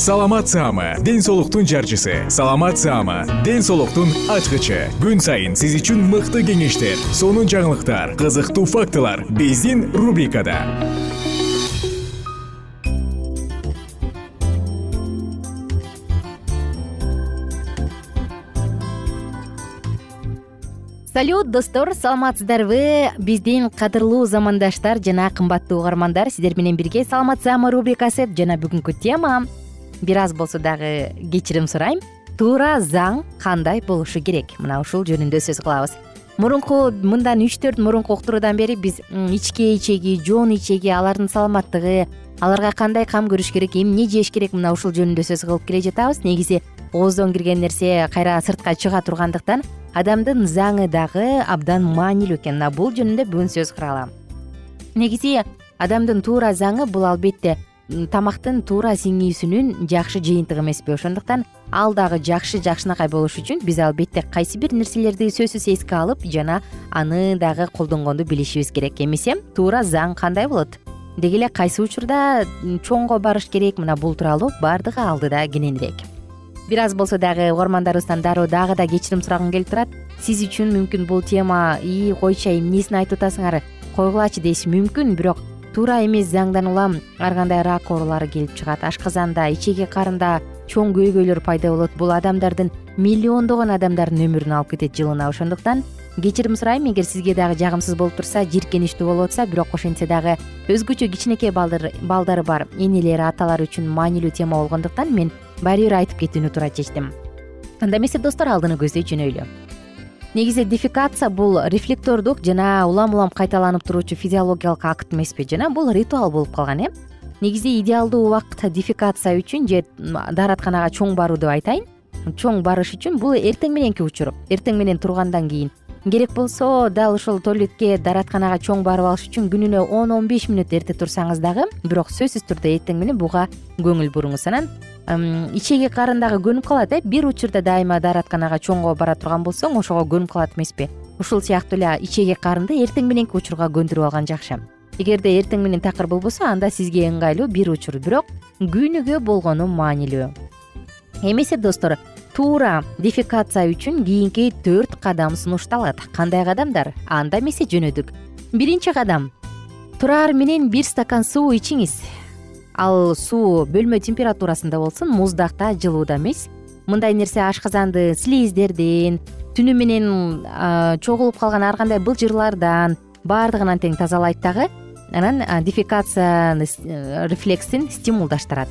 саламат саама ден соолуктун жарчысы. Саламат саама ден соолуктун ачкычы. Күн сайын сиз үчүн мыкты кеңештер сонун жаңылыктар кызыктуу фактылар биздин рубрикада. Салют достор саламатсыздарбы биздин кадырлуу замандаштар жана кымбаттуу угармандар сиздер менен бирге саламат саама рубрикасы жана бүгүнкү тема бир аз болсо дагы кечирим сурайм. Туура заң кандай болушу керек? Мына ушул жөнүндө сөз кылабыз. Мурунку мындан үч төрт мурунку уктуруудан бери биз ички ичеги жоон ичеги алардын саламаттыгы аларга кандай кам көрүш керек эмне жеш керек мына ушул жөнүндө сөз кылып келе жатабыз. Негизи ооздон кирген нерсе кайра сыртка чыга тургандыктан адамдын заңы дагы абдан маанилүү экен. Мына бул жөнүндө бүгүн сөз кыралы негизи адамдын туура заңы бул албетте тамактын туура сиңүүсүнүн жакшы жыйынтыгы эмеспи. Ошондуктан ал дагы жакшы жакшынакай болуш үчүн биз албетте кайсы бир нерселерди сөзсүз эске алып жана аны дагы колдонгонду билишибиз керек. Эмесе туура заң кандай болот? Деги эле кайсы учурда чоңго барыш керек? Мына бул тууралуу баардыгы алдыда кененирээк. Бир аз болсо дагы угармандарыбыздан дароо дагы да кечирим сурагым келип турат. Сиз үчүн мүмкүн бул тема ии койчу эмнесин айтып атасыңар койгулачы деши мүмкүн бирок туура эмес заңдан улам ар кандай рак оорулары келип чыгат. Ашказанда ичеги карында чоң көйгөйлөр пайда болот. Бул адамдардын миллиондогон адамдардын өмүрүн алып кетет жылына. Ошондуктан кечирим сурайм. Эгер сизге дагы жагымсыз болуп турса жийиркеничтүү болуп атса бирок ошентсе дагы өзгөчө кичинекей балдары бар. Энелер аталар үчүн маанилүү тема болгондуктан мен баары бир айтып кетүүнү туура чечтим. Анда эмесе достор алдыны көздөй жөнөйлү негизи дефикация бул рефлектордук жана улам улам кайталанып туруучу физиологиялык акт эмеспи жана бул ритуал болуп калган э? Негизи идеалдуу убакт дефикация үчүн же дааратканага чоң баруу деп айтайын. Чоң барыш үчүн бул эртең мененки учур. Эртең менен тургандан кийин. Керек болсо дал ушул туалетке дааратканага чоң барып алыш үчүн күнүнө он он беш мүнөт эрте турсаңыз дагы бирок сөзсүз түрдө эртең менен буга көңүл буруңуз анан ичеги карын дагы көнүп калат э? Бир учурда дайыма дааратканага чоңго бара турган болсоң ошого көнүп калат эмеспи. Ушул сыяктуу эле ичеги карынды эртең мененки учурга көндүрүп алган жакшы. Эгерде эртең менен такыр болбосо анда сизге ыңгайлуу бир учур. Бирок күнүгө болгону маанилүү. Эмесе достор туура дефикация үчүн кийинки төрт кадам сунушталат. Кандай кадамдар? Анда эмесе жөнөдүк. Биринчи кадам. Тураар менен бир стакан суу ичиңиз ал суу бөлмө температурасында болсун муздакта жылууда эмес. Мындай нерсе ашказанды слиздерден түнү менен чогулуп калган ар кандай былжырлардан баардыгынан тең тазалайт дагы анан дефикация рефлексин стимулдаштырат.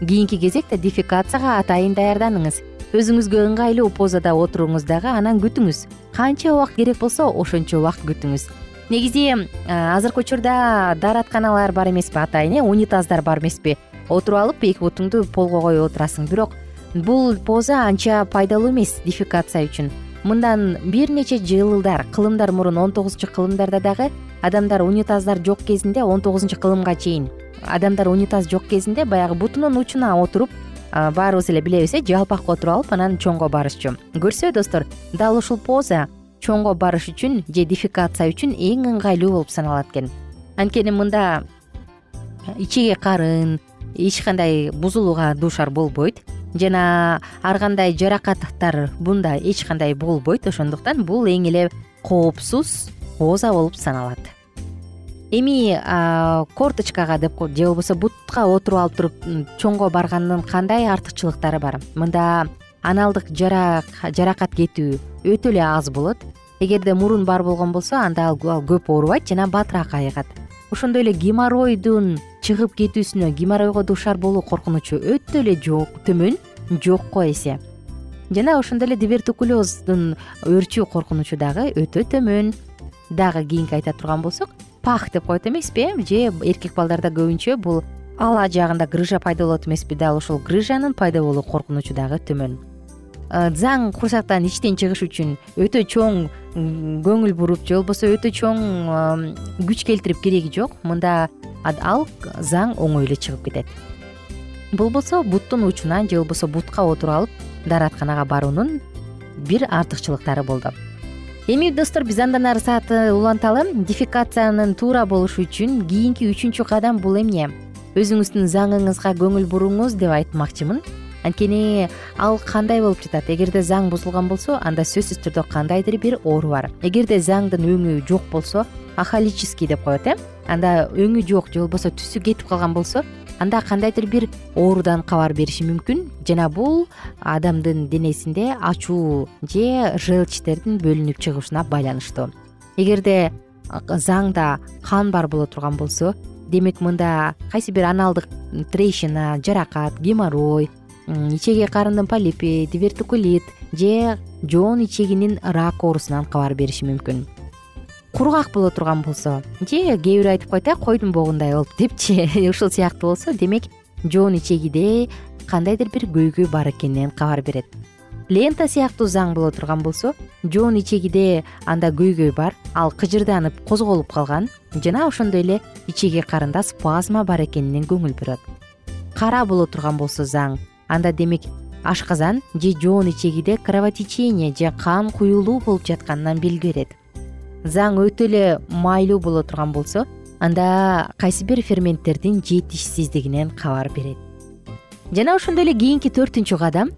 Кийинки кезекте дефикацияга атайын даярданыңыз. Өзүңүзгө ыңгайлуу позада отуруңуз дагы анан күтүңүз. Канча убакыт керек болсо ошончо убакыт күтүңүз негизи азыркы учурда дааратканалар бар эмеспи атайын э унитаздар бар эмеспи. Отуруп алып эки бутуңду полго коюп отурасың. Бирок бул поза анча пайдалуу эмес дефикация үчүн. Мындан бир нече жылдар кылымдар мурун он тогузунчу кылымдарда дагы адамдар унитаздар жок кезинде он тогузунчу кылымга чейин адамдар унитаз жок кезинде баягы бутунун учуна отуруп баарыбыз эле билебиз э жалпак отуруп алып анан чоңго барышчу. Көрсө достор дал ушул поза чоңго барыш үчүн же дефекация үчүн эң ыңгайлуу болуп саналат экен. Анткени мында ичеги карын эч кандай бузулууга дуушар болбойт жана ар кандай жаракаттар бунда эч кандай болбойт ошондуктан бул эң эле коопсуз поза болуп саналат. Эми корточкага деп же болбосо бутка отуруп алып туруп чоңго баргандын кандай артыкчылыктары бар? Мында аналдык жаракат кетүү өтө эле аз болот. Эгерде мурун бар болгон болсо анда ал көп оорубайт жана батыраак айыгат. Ошондой эле геморройдун чыгып кетүүсүнө геморройго дуушар болуу коркунучу өтө эле төмөн жокко эсе. Жана ошондой эле дибертукулездун өрчүү коркунучу дагы өтө төмөн. Дагы кийинки айта турган болсок пах деп коет эмеспи э? Же эркек балдарда көбүнчө бул ала жагында грыжа пайда болот эмеспи дал ушул грыжанын пайда болуу коркунучу дагы төмөн. Э, заң курсактан иштен чыгыш үчүн өтө чоң көңүл буруп же болбосо өтө чоң күч келтирип кереги жок. Мында ал заң оңой эле чыгып кетет. Бул болсо буттун учунан же болбосо бутка отуруп алып дааратканага баруунун бир артыкчылыктары болду. Эми достор биз андан ары саатты уланталы. Дефекациянын туура болушу үчүн кийинки үчүнчү кадам бул эмне өзүңүздүн заңыңызга көңүл буруңуз деп айтмакчымын. Анткени ал кандай болуп жатат? Эгерде заң бузулган болсо анда сөзсүз түрдө кандайдыр бир оору бар. Эгерде заңдын өңү жок болсо ахалический деп коет э? Анда өңү жок же болбосо түсү кетип калган болсо анда кандайдыр бир оорудан кабар бериши мүмкүн. Жана бул адамдын денесинде ачуу же желчтердин бөлүнүп чыгышына байланыштуу. Эгерде заңда кан бар боло турган болсо демек мында кайсы бир аналдык трещина жаракат геморрой ичеги карындын полипи дивертукулит же жоон ичегинин рак оорусунан кабар бериши мүмкүн. Кургак боло турган болсо же кээ бирөө айтып коет э койдун богундай болуп депчи ушул сыяктуу болсо демек жоон ичегиде кандайдыр бир көйгөй бар экенинен кабар берет лента сыяктуу заң боло турган болсо жоон ичегиде анда көйгөй бар ал кыжырданып козголуп калган жана ошондой эле ичеги карында спазма бар экенинен көңүл бурат кара боло турган болсо заң анда демек ашказан же жоон ичегиде кровотечение же кан куюлуу болуп жатканынан белги берет заң өтө эле майлуу боло турган болсо анда кайсы бир ферменттердин жетишсиздигинен кабар берет. Жана ошондой эле кийинки төртүнчү кадам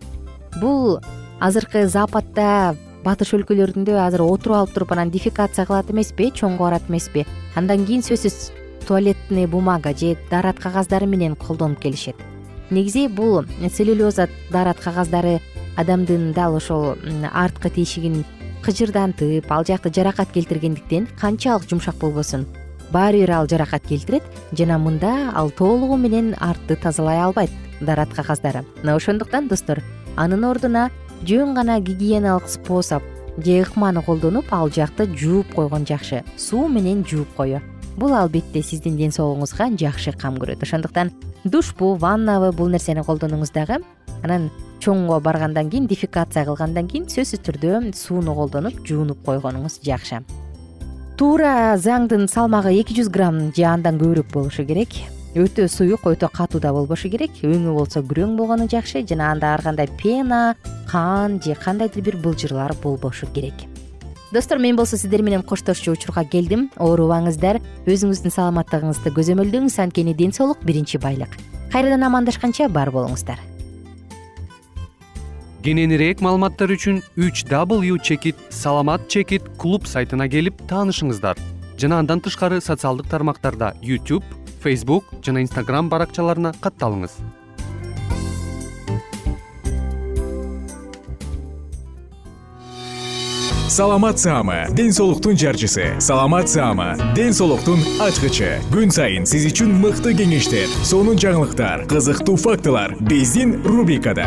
бул азыркы западта батыш өлкөлөрүндө азыр отуруп алып туруп анан дефекация кылат эмеспи чоңго барат эмеспи? Андан кийин сөзсүз туалетный бумага же даарат кагаздары менен колдонуп келишет. Негизи бул целлюлеза даарат кагаздары адамдын дал ошол арткы тешигин кыжырдантып ал жакты жаракат келтиргендиктен канчалык жумшак болбосун. Баары бир ал жаракат келтирет жана мында ал толугу менен артты тазалай албайт даарат кагаздары. Мына ошондуктан достор анын ордуна жөн гана гигиеналык способ же ыкманы колдонуп ал жакты жууп койгон жакшы суу менен жууп коюу бул албетте сиздин ден соолугуңузга жакшы кам көрөт. Ошондуктан душпу ваннабы бул нерсени колдонуңуз дагы анан чоңго баргандан кийин дефекация кылгандан кийин сөзсүз түрдө сууну колдонуп жуунуп койгонуңуз жакшы. Туура заңдын салмагы эки жүз грамм же андан көбүрөөк болушу керек өтө суюк өтө катуу да болбошу керек. Өңү болсо күрөң болгону жакшы жана анда ар кандай пена кан же кандайдыр бир былжырлар болбошу керек. Достор мен болсо сиздер менен коштошчу учурга келдим. Оорубаңыздар өзүңүздүн саламаттыгыңызды көзөмөлдөңүз анткени ден соолук биринчи байлык. Кайрадан амандашканча бар болуңуздар кененирээк маалыматтар үчүн үч w чекит саламат чекит клуб сайтына келип таанышыңыздар. Жана андан тышкары социалдык тармактарда youtube facebook жана instagram баракчаларына катталыңыз. Саламат саама ден соолуктун жарчысы. Саламат саама ден соолуктун ачкычы. Күн сайын сиз үчүн мыкты кеңештер сонун жаңылыктар кызыктуу фактылар биздин рубрикада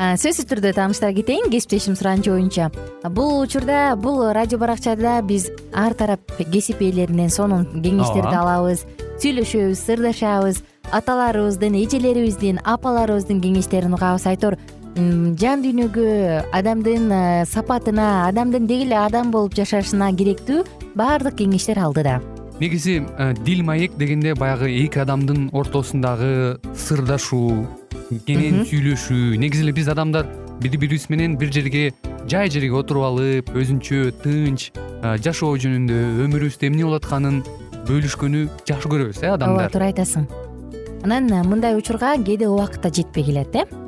сөзсүз түрдө тааныштыра кетейин. Кесиптешим суранычы боюнча бул учурда бул радио баракчада биз ар тарап кесип ээлеринен сонун кеңештерди алабыз сүйлөшөбүз сырдашабыз. Аталарыбыздын эжелерибиздин апаларыбыздын кеңештерин угабыз. Айтор жан дүйнөгө адамдын э, сапатына адамдын деги эле адам болуп жашашына керектүү баардык кеңештер алдыда негизи э, дил маек дегенде баягы эки адамдын ортосундагы сырдашуу кенен сүйлөшүү. Негизи эле биз адамдар бири бирибиз менен бир жерге жай жерге отуруп алып өзүнчө тынч жашоо жөнүндө өмүрүбүздө эмне болуп атканын бөлүшкөнү жакшы көрөбүз э адамдар. Ооба туура айтасың. Анан мындай учурга кээде убакыт да жетпей келет э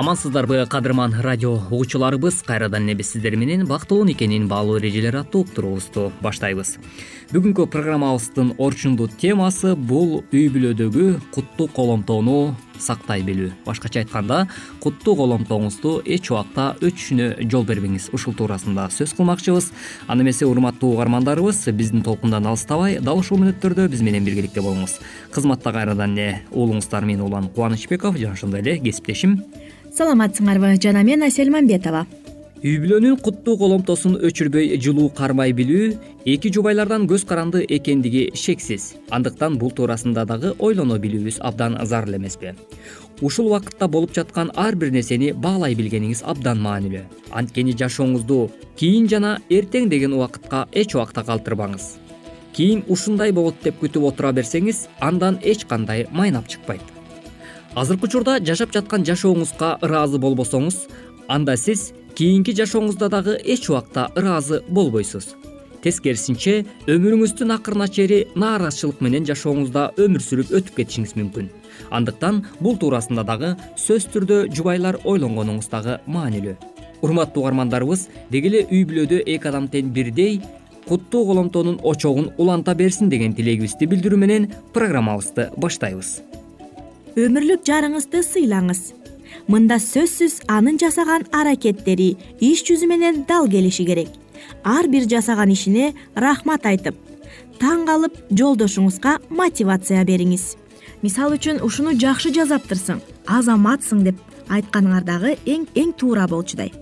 амансыздарбы кадырман радио угуучуларыбыз. Кайрадан эле биз сиздер менен бактылуу никенин баалуу эрежелери аттуу уктуруубузду баштайбыз. Бүгүнкү программабыздын орчундуу темасы бул үй бүлөдөгү куттуу коломтоону сактай билүү башкача айтканда куттуу коломтооңузду эч убакта өчүшүнө жол бербеңиз. Ушул туурасында сөз кылмакчыбыз. Анда эмесе урматтуу угармандарыбыз биздин толкундан алыстабай дал ушул мүнөттөрдө биз менен биргеликте болуңуз. Кызматта кайрадан эле уулуңуздар мен улан кубанычбеков жана ошондой эле кесиптешим саламатсыңарбы жана мен асель мамбетова. Үй бүлөнүн куттуу коломтосун өчүрбөй жылуу кармай билүү эки жубайлардан көз каранды экендиги шексиз. Андыктан бул туурасында дагы ойлоно билүүбүз абдан зарыл эмеспи. Ушул убакытта болуп жаткан ар бир нерсени баалай билгениңиз абдан маанилүү. Анткени жашооңузду кийин жана эртең деген убакытка эч убакта калтырбаңыз. Кийин ушундай болот деп күтүп отура берсеңиз андан эч кандай майнап чыкпайт азыркы учурда жашап жаткан жашооңузга ыраазы болбосоңуз анда сиз кийинки жашооңузда дагы эч убакта ыраазы болбойсуз. Тескерисинче өмүрүңүздүн акырына чейин нааразычылык менен жашооңузда өмүр сүрүп өтүп кетишиңиз мүмкүн. Андыктан бул туурасында дагы сөзсүз түрдө жубайлар ойлонгонуңуз дагы маанилүү. Урматтуу угармандарыбыз деги эле үй бүлөдө эки адам тең бирдей куттуу коломтоонун очогун уланта берсин деген тилегибизди билдирүү менен программабызды баштайбыз өмүрлүк жарыңызды сыйлаңыз. Мында сөзсүз анын жасаган аракеттери иш жүзү менен дал келиши керек. Ар бир жасаган ишине рахмат айтып таң калып жолдошуңузга мотивация бериңиз. Мисалы үчүн ушуну жакшы жазаптырсың азаматсың деп айтканыңар дагы эң туура болчудай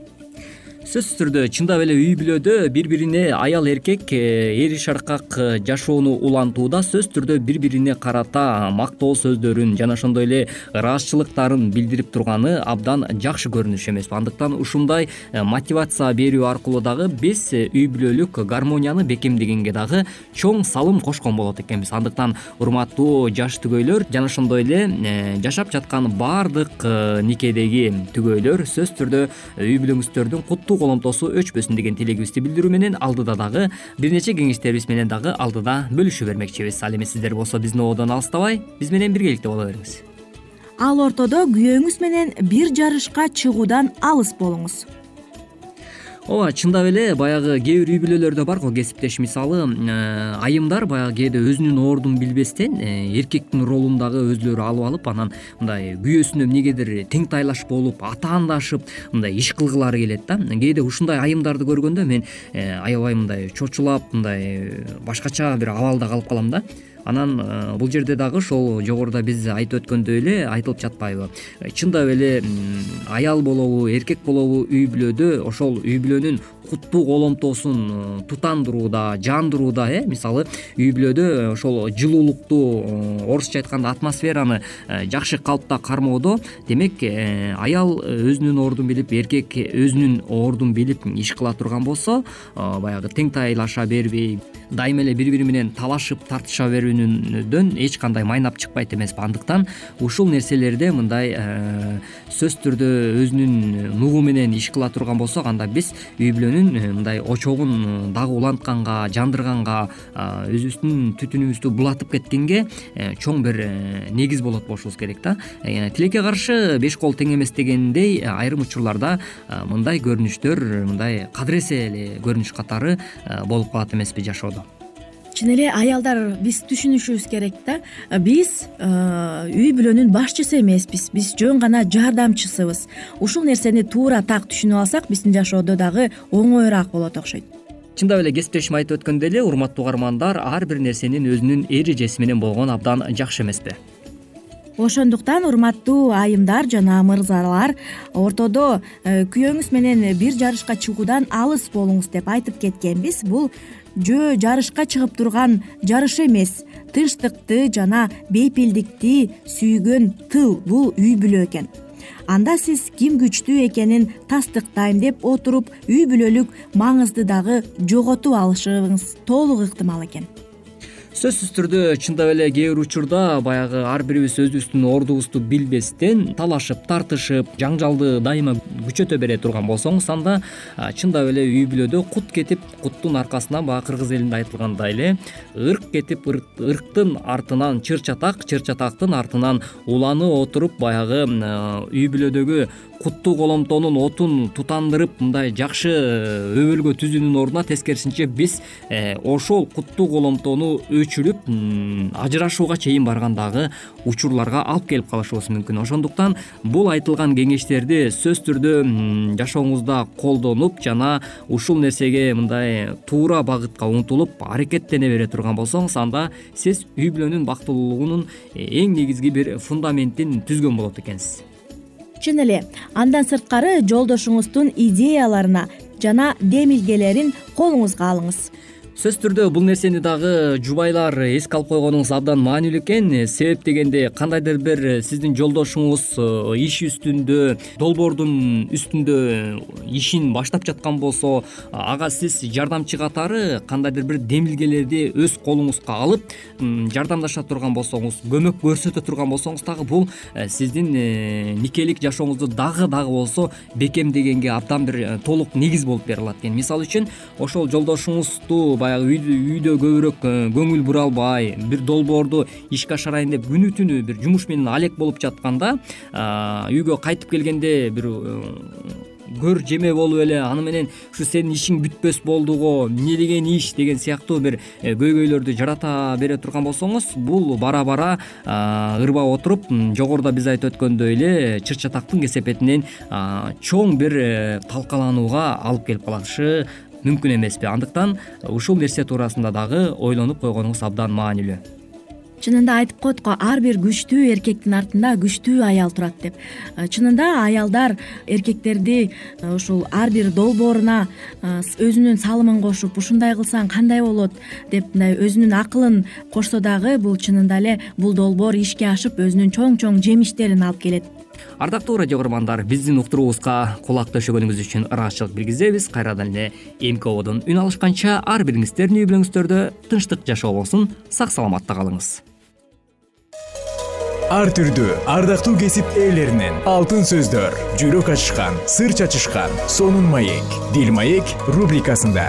сөзсүз түрдө чындап эле үй бүлөдө бир бирине аял эркек э, эри шаркак э, жашоону улантууда сөзсүз түрдө бир бирине карата мактоо сөздөрүн жана ошондой эле ыраазычылыктарын билдирип турганы абдан жакшы көрүнүш эмеспи андыктан ушундай э, мотивация берүү аркылуу дагы биз үй бүлөлүк гармонияны бекемдегенге дагы чоң салым кошкон болот экенбиз. Андыктан урматтуу жаш түгөйлөр жана ошондой эле жашап жаткан баардык никедеги түгөйлөр сөзсүз түрдө үй бүлөңүздөрдүн куттуу коломтосу өчпөсүн деген тилегибизди билдирүү менен алдыда дагы бир нече кеңештерибиз менен дагы алдыда бөлүшүп бермекчибиз. Ал эми сиздер болсо биздин ободон алыстабай биз менен биргеликте боло бериңиз. Ал ортодо күйөөңүз менен бир жарышка чыгуудан алыс болуңуз ооба чындап эле баягы кээ бир үй бүлөлөрдө бар го кесиптеш. Мисалы э, айымдар баягы кээде өзүнүн ордун билбестен э, эркектин ролун дагы өзүлөрү алып алып анан мындай күйөөсүнө эмнегедир тең тайлаш болуп атаандашып мындай иш кылгылары келет да. Кээде ушундай айымдарды көргөндө мен э, аябай мындай чочулап мындай башкача бир абалда калып калам да анан э, бул жерде дагы ошол жогоруда биз айтып өткөндөй эле айтылып жатпайбы. Чындап эле аял болобу эркек болобу үй бүлөдө ошол үй бүлөнүн куттуу коломтосун тутандырууда жандырууда э мисалы үй бүлөдө ошол жылуулукту орусча айтканда атмосфераны жакшы калыпта кармоодо демек аял өзүнүн ордун билип эркек өзүнүн ордун билип иш кыла турган болсо баягы теңтайлаша бербей дайыма эле бири бири менен талашып тартыша берүүнүдөн эч кандай майнап чыкпайт эмеспи. Андыктан ушул нерселерде мындай э, сөзсүз түрдө өзүнүн нугу менен иш кыла турган болсок анда биз үй бүлөнүн э, мындай очогун э, дагы улантканга жандырганга өзүбүздүн түтүнүбүздү булатып кеткенге чоң бир негиз болот болушубуз керек да. Тилекке каршы беш кол тең эмес дегендей айрым учурларда мындай көрүнүштөр мындай кадыресе эле көрүнүш катары болуп калат эмеспи жашоодо чын эле аялдар биз түшүнүшүбүз керек да. Биз э, үй бүлөнүн башчысы эмеспиз. Биз жөн гана жардамчысыбыз. Ушул нерсени туура так түшүнүп алсак биздин жашоодо дагы оңоюраак болот окшойт. Чындап эле кесиптешим айтып өткөндөй эле урматтуу угармандар ар бир нерсенин өзүнүн эрежеси менен болгону абдан жакшы эмеспи. Ошондуктан урматтуу айымдар жана мырзалар ортодо э, күйөөңүз менен бир жарышка чыгуудан алыс болуңуз деп айтып кеткенбиз. Бул жөө жарышка чыгып турган жарыш эмес. Тынчтыкты жана бейпилдикти сүйгөн тыл бул үй бүлө экен. Анда сиз ким күчтүү экенин тастыктайм деп отуруп үй бүлөлүк маңызды дагы жоготуп алышыңыз толук ыктымал экен сөзсүз түрдө чындап эле кээ бир учурда баягы ар бирибиз өзүбүздүн ордубузду билбестен талашып тартышып жаңжалды дайыма күчөтө бере турган болсоңуз анда чындап эле үй бүлөдө кут кетип куттун аркасынан баягы кыргыз элинде айтылгандай эле ырк кетип ырктын артынан чыр чатак чыр чатактын артынан уланы отуруп баягы үй бүлөдөгү куттуу коломтонун отун тутандырып мындай жакшы өбөлгө түзүүнүн ордуна тескерисинче биз э, ошол куттуу коломтону өчүрүп ажырашууга чейин барган дагы учурларга алып келип калышыбыз мүмкүн. Ошондуктан бул айтылган кеңештерди сөзсүз түрдө жашооңузда колдонуп жана ушул нерсеге мындай туура багытка умтулуп аракеттене бере турган болсоңуз анда сиз үй бүлөнүн бактылуулугунун эң негизги бир фундаментин түзгөн болот экенсиз. Чын эле андан сырткары жолдошуңуздун идеяларына жана демилгелерин колуңузга алыңыз сөзсүз түрдө бул нерсени дагы жубайлар эске алып койгонуңуз абдан маанилүү экен. Себеп дегенде кандайдыр бир сиздин жолдошуңуз э, иш үстүндө долбоордун үстүндө ишин баштап жаткан болсо ага сиз жардамчы катары кандайдыр бир демилгелерди өз колуңузга алып жардамдаша турган болсоңуз көмөк көрсөтө турган болсоңуз дагы бул э, сиздин э, никелик жашооңузду дагы дагы болсо бекемдегенге абдан бир толук негиз болуп бере алат экен. Мисалы үчүн ошол жолдошуңузду үйдө көбүрөөк э, көңүл бура албай бир долбоорду ишке ашырайын деп күнү түнү бир жумуш менен алек болуп жатканда үйгө кайтып келгенде бир э, көр жеме болуп эле аны менен ушу сенин ишиң бүтпөс болду го эмне деген иш? деген сыяктуу бир э, көйгөйлөрдү жарата бере турган болсоңуз бул бара бара ырбап отуруп жогоруда биз айтып өткөндөй эле чыр чатактын кесепетинен чоң бир талкаланууга алып келип калышы мүмкүн эмеспи. Андыктан ушул нерсе туурасында дагы ойлонуп койгонуңуз абдан маанилүү. Чынында айтып коет го ар бир күчтүү эркектин артында күчтүү аял турат деп. Э, чынында аялдар эркектерди э, ушул ар бир долбооруна э, өзүнүн салымын кошуп ушундай кылсаң кандай болот деп мындай өзүнүн акылын кошсо дагы бул чынында эле бул долбоор ишке ашып өзүнүн чоң чоң жемиштерин алып келет ардактуу радио кугармандар биздин уктуруубузга кулак төшөгөнүңүз үчүн ыраазычылык билгизебиз. Кайрадан эле эмки ободон үн алышканча ар бириңиздердин үй бүлөңүздөрдө тынчтык жашоо болсун сак саламатта калыңыз. Ар түрдүү ардактуу кесип ээлеринен алтын сөздөр жүрөк ачышкан сыр чачышкан сонун маек дил маек рубрикасында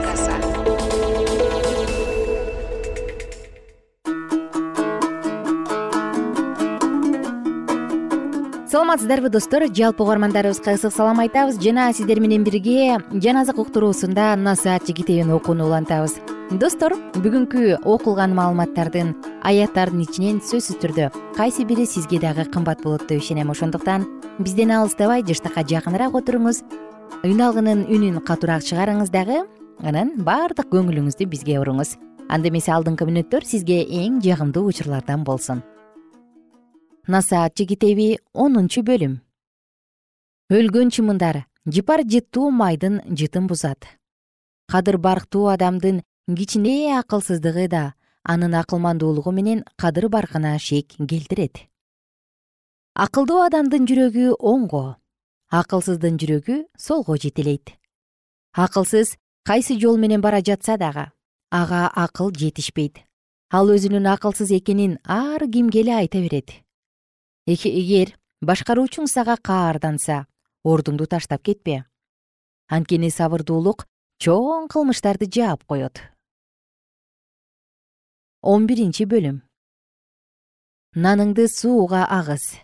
саламатсыздарбы достор? Жалпы угармандарыбызга ысык салам айтабыз? Жана сиздер менен бирге жан азык уктуруусунда мына саатчы китебин окууну улантабыз. Достор бүгүнкү окулган маалыматтардын аяттардын ичинен сөзсүз түрдө кайсы бири сизге дагы кымбат болот деп ишенем. Ошондуктан бизден алыстабай жыштыкка жакыныраак отуруңуз. Үн алгынын үнүн катуураак чыгарыңыз дагы анан баардык көңүлүңүздү бизге буруңуз анда эмесе алдыңкы мүнөттөр сизге эң жагымдуу учурлардан болсун насаатчы китеби онунчу бөлүм. Өлгөн чымындар жыпар жыттуу майдын жытын бузат. Кадыр барктуу адамдын кичине акылсыздыгы да анын акылмандуулугу менен кадыр баркына шек келтирет. Акылдуу адамдын жүрөгү оңго акылсыздын жүрөгү солго жетелейт. Акылсыз кайсы жол менен бара жатса дагы ага акыл жетишпейт. Ал өзүнүн акылсыз экенин ар кимге эле айта берет эгер башкаруучуң сага каарданса ордуңду таштап кетпе. Анткени сабырдуулук чоң кылмыштарды жаап коет. Он биринчи бөлүм. Наныңды сууга агыз.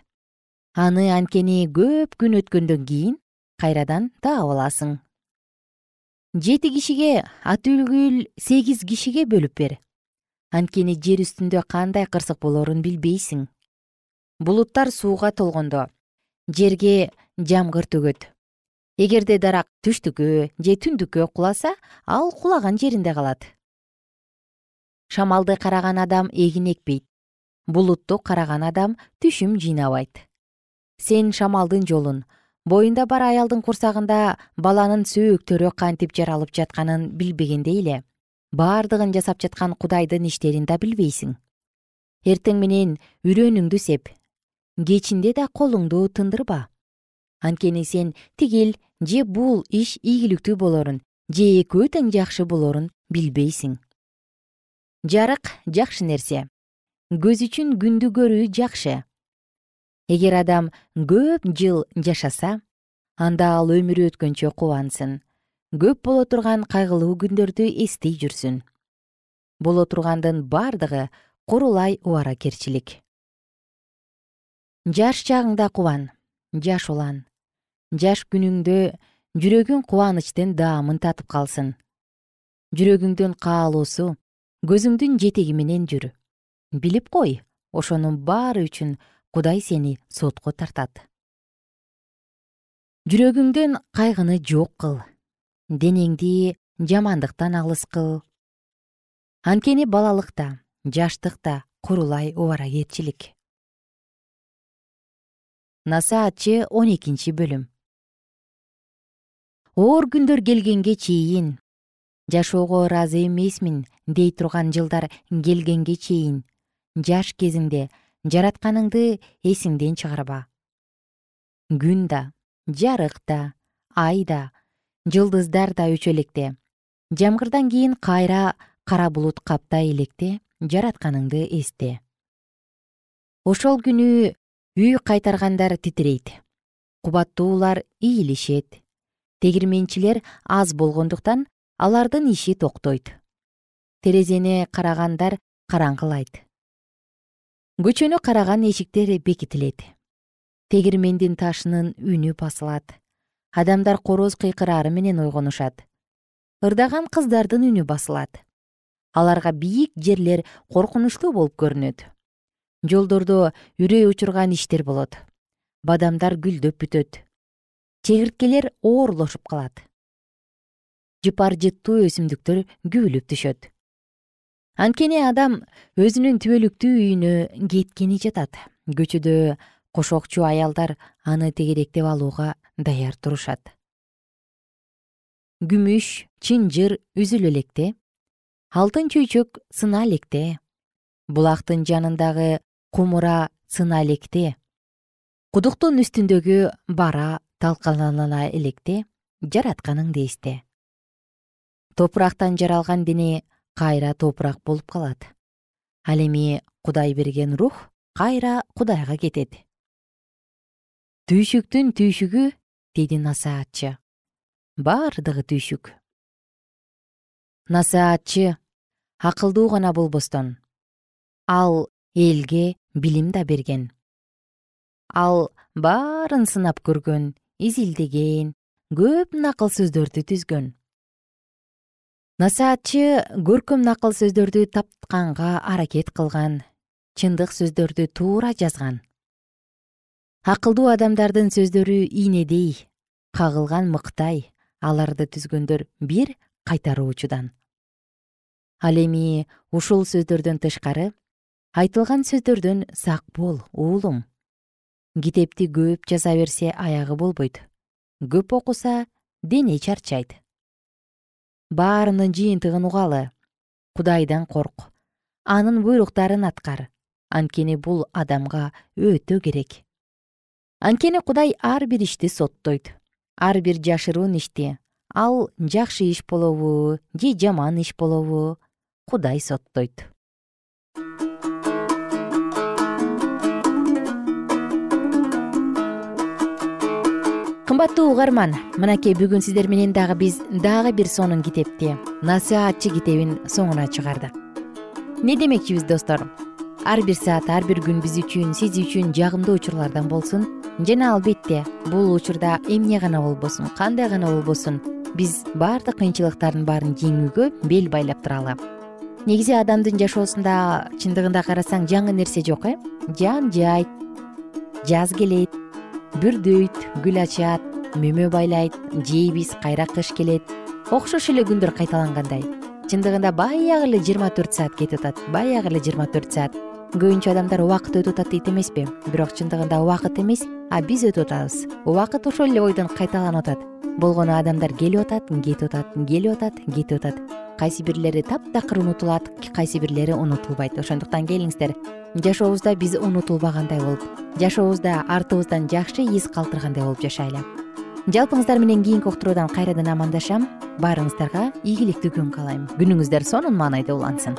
Аны анткени көп күн өткөндөн кийин кайрадан таап аласың. Жети кишиге атүлгүл сегиз кишиге бөлүп бер. Анткени жер үстүндө кандай кырсык болорун билбейсиң булуттар сууга толгондо. Жерге жамгыр төгөт эгерде дарак түштүккө же түндүккө куласа ал кулаган жеринде калат. Шамалды караган адам эгин экпейт. Булутту караган адам түшүм жыйнабайт. Сен шамалдын жолун боюнда бар аялдын курсагында баланын сөөктөрү кантип жаралып жатканын билбегендей эле бардыгын жасап жаткан кудайдын иштерин да билбейсиң. Эртең менен үрөнүңдү сеп кечинде да колуңду тындырба. Анткени сен тигил же бул иш ийгиликтүү болорун же экөө тең жакшы болорун билбейсиң. Жарык жакшы нерсе. Көз үчүн күндү көрүү жакшы. Эгер адам көп жыл жашаса анда ал өмүрү өткөнчө кубансын. Көп боло турган кайгылуу күндөрдү эстей жүрсүн. Боло тургандын бардыгы курулай убаракерчилик жаш чагыңда кубан жаш улан. Жаш күнүңдө жүрөгүң кубанычтын даамын татып калсын. Жүрөгүңдүн каалоосу көзүңдүн жетеги менен жүр. Билип кой ошонун баары үчүн кудай сени сотко тартат. Жүрөгүңдөн кайгыны жок кыл. Денеңди жамандыктан алыс кыл. Анткени балалыкта жаштыкта курулай убаракерчилик насаатчы он экинчи бөлүм. Оор күндөр келгенге чейин жашоого ыраазы эмесмин дей турган жылдар келгенге чейин жаш кезиңде жаратканыңды эсиңден чыгарба күн да жарык да ай да жылдыздар да өчө электе жамгырдан кийин кайра кара булут каптай электе жаратканыңды эсте. Ошол күнү үй кайтаргандар титирейт. Кубаттуулар ийилишет. Тегирменчилер аз болгондуктан алардын иши токтойт. Терезени карагандар караңгылайт. Көчөнү караган эшиктер бекитилет. Тегирмендин ташынын үнү басылат. Адамдар короз кыйкыраары менен ойгонушат. Ырдаган кыздардын үнү басылат. Аларга бийик жерлер коркунучтуу болуп көрүнөт жолдордо үрөй учурган иштер болот. Бадамдар гүлдөп бүтөт. Чегирткелер оорлошуп калат. Жыпар жыттуу өсүмдүктөр күбүлүп түшөт. Анткени адам өзүнүн түбөлүктүү үйүнө кеткени жатат. Көчөдө кошокчу аялдар аны тегеректеп алууга даяр турушат. Күмүш чынжыр үзүлө электе алтын чөйчөк сына электе булактын жанындагы кумура сына электе. Кудуктун үстүндөгү бара талкалана электе жаратканыңды эсте топурактан жаралган дене кайра топурак болуп калат. Ал эми кудай берген рух кайра кудайга кетет. Түйшүктүн түйшүгү деди насаатчы. Баардыгы түйшүк. Насаатчы акылдуу гана болбостон. Ал элге билим да берген. Ал баарын сынап көргөн изилдеген көп накыл сөздөрдү түзгөн. Насаатчы көркөм накыл сөздөрдү таптканга аракет кылган чындык сөздөрдү туура жазган. Акылдуу адамдардын сөздөрү ийнедей кагылган мыктай аларды түзгөндөр бир кайтаруучудан. Ал эми ушул сөздөрдөн тышкары айтылган сөздөрдөн сак бол уулум. Китепти көп жаза берсе аягы болбойт. Көп окуса дене чарчайт. Баарынын жыйынтыгын угалы. Кудайдан корк. Анын буйруктарын аткар. Анткени бул адамга өтө керек. Анткени кудай ар бир ишти соттойт. Ар бир жашыруун ишти. Ал жакшы иш болобу же жаман иш болобу кудай соттойт кымбаттуу угарман мынакей бүгүн сиздер менен дагы биз дагы бир сонун китепти насаатчы китебин соңуна чыгардык. Эмне демекчибиз достор? Ар бир саат ар бир күн биз үчүн сиз үчүн жагымдуу учурлардан болсун. Жана албетте бул учурда эмне гана болбосун кандай гана болбосун биз баардык кыйынчылыктардын баарын жеңүүгө бел байлап туралы. Негизи адамдын жашоосунда чындыгында карасаң жаңы нерсе жок э? Жан жайт жаз келет бүрдөйт гүл ачат мөмө байлайт жейбиз кайра кыш келет. Окшош эле күндөр кайталангандай. Чындыгында баягы эле жыйырма төрт саат кетип атат баягы эле жыйырма төрт саат көбүнчө адамдар убакыт өтүп атат дейт эмеспи. Бирок чындыгында убакыт эмес а биз өтүп атабыз. Убакыт ошол эле бойдон кайталанып атат. Болгону адамдар келип атат кетип атат келип атат кетип атат. Кайсы бирлери таптакыр унутулат кайсы бирлери унутулбайт. Ошондуктан келиңиздер. Жашообузда биз унутулбагандай болуп жашообузда артыбыздан жакшы из калтыргандай болуп жашайлы жалпыңыздар менен кийинки уктуруудан кайрадан амандашам. Баарыңыздарга ийгиликтүү күн каалайм. Күнүңүздөр сонун маанайда улансын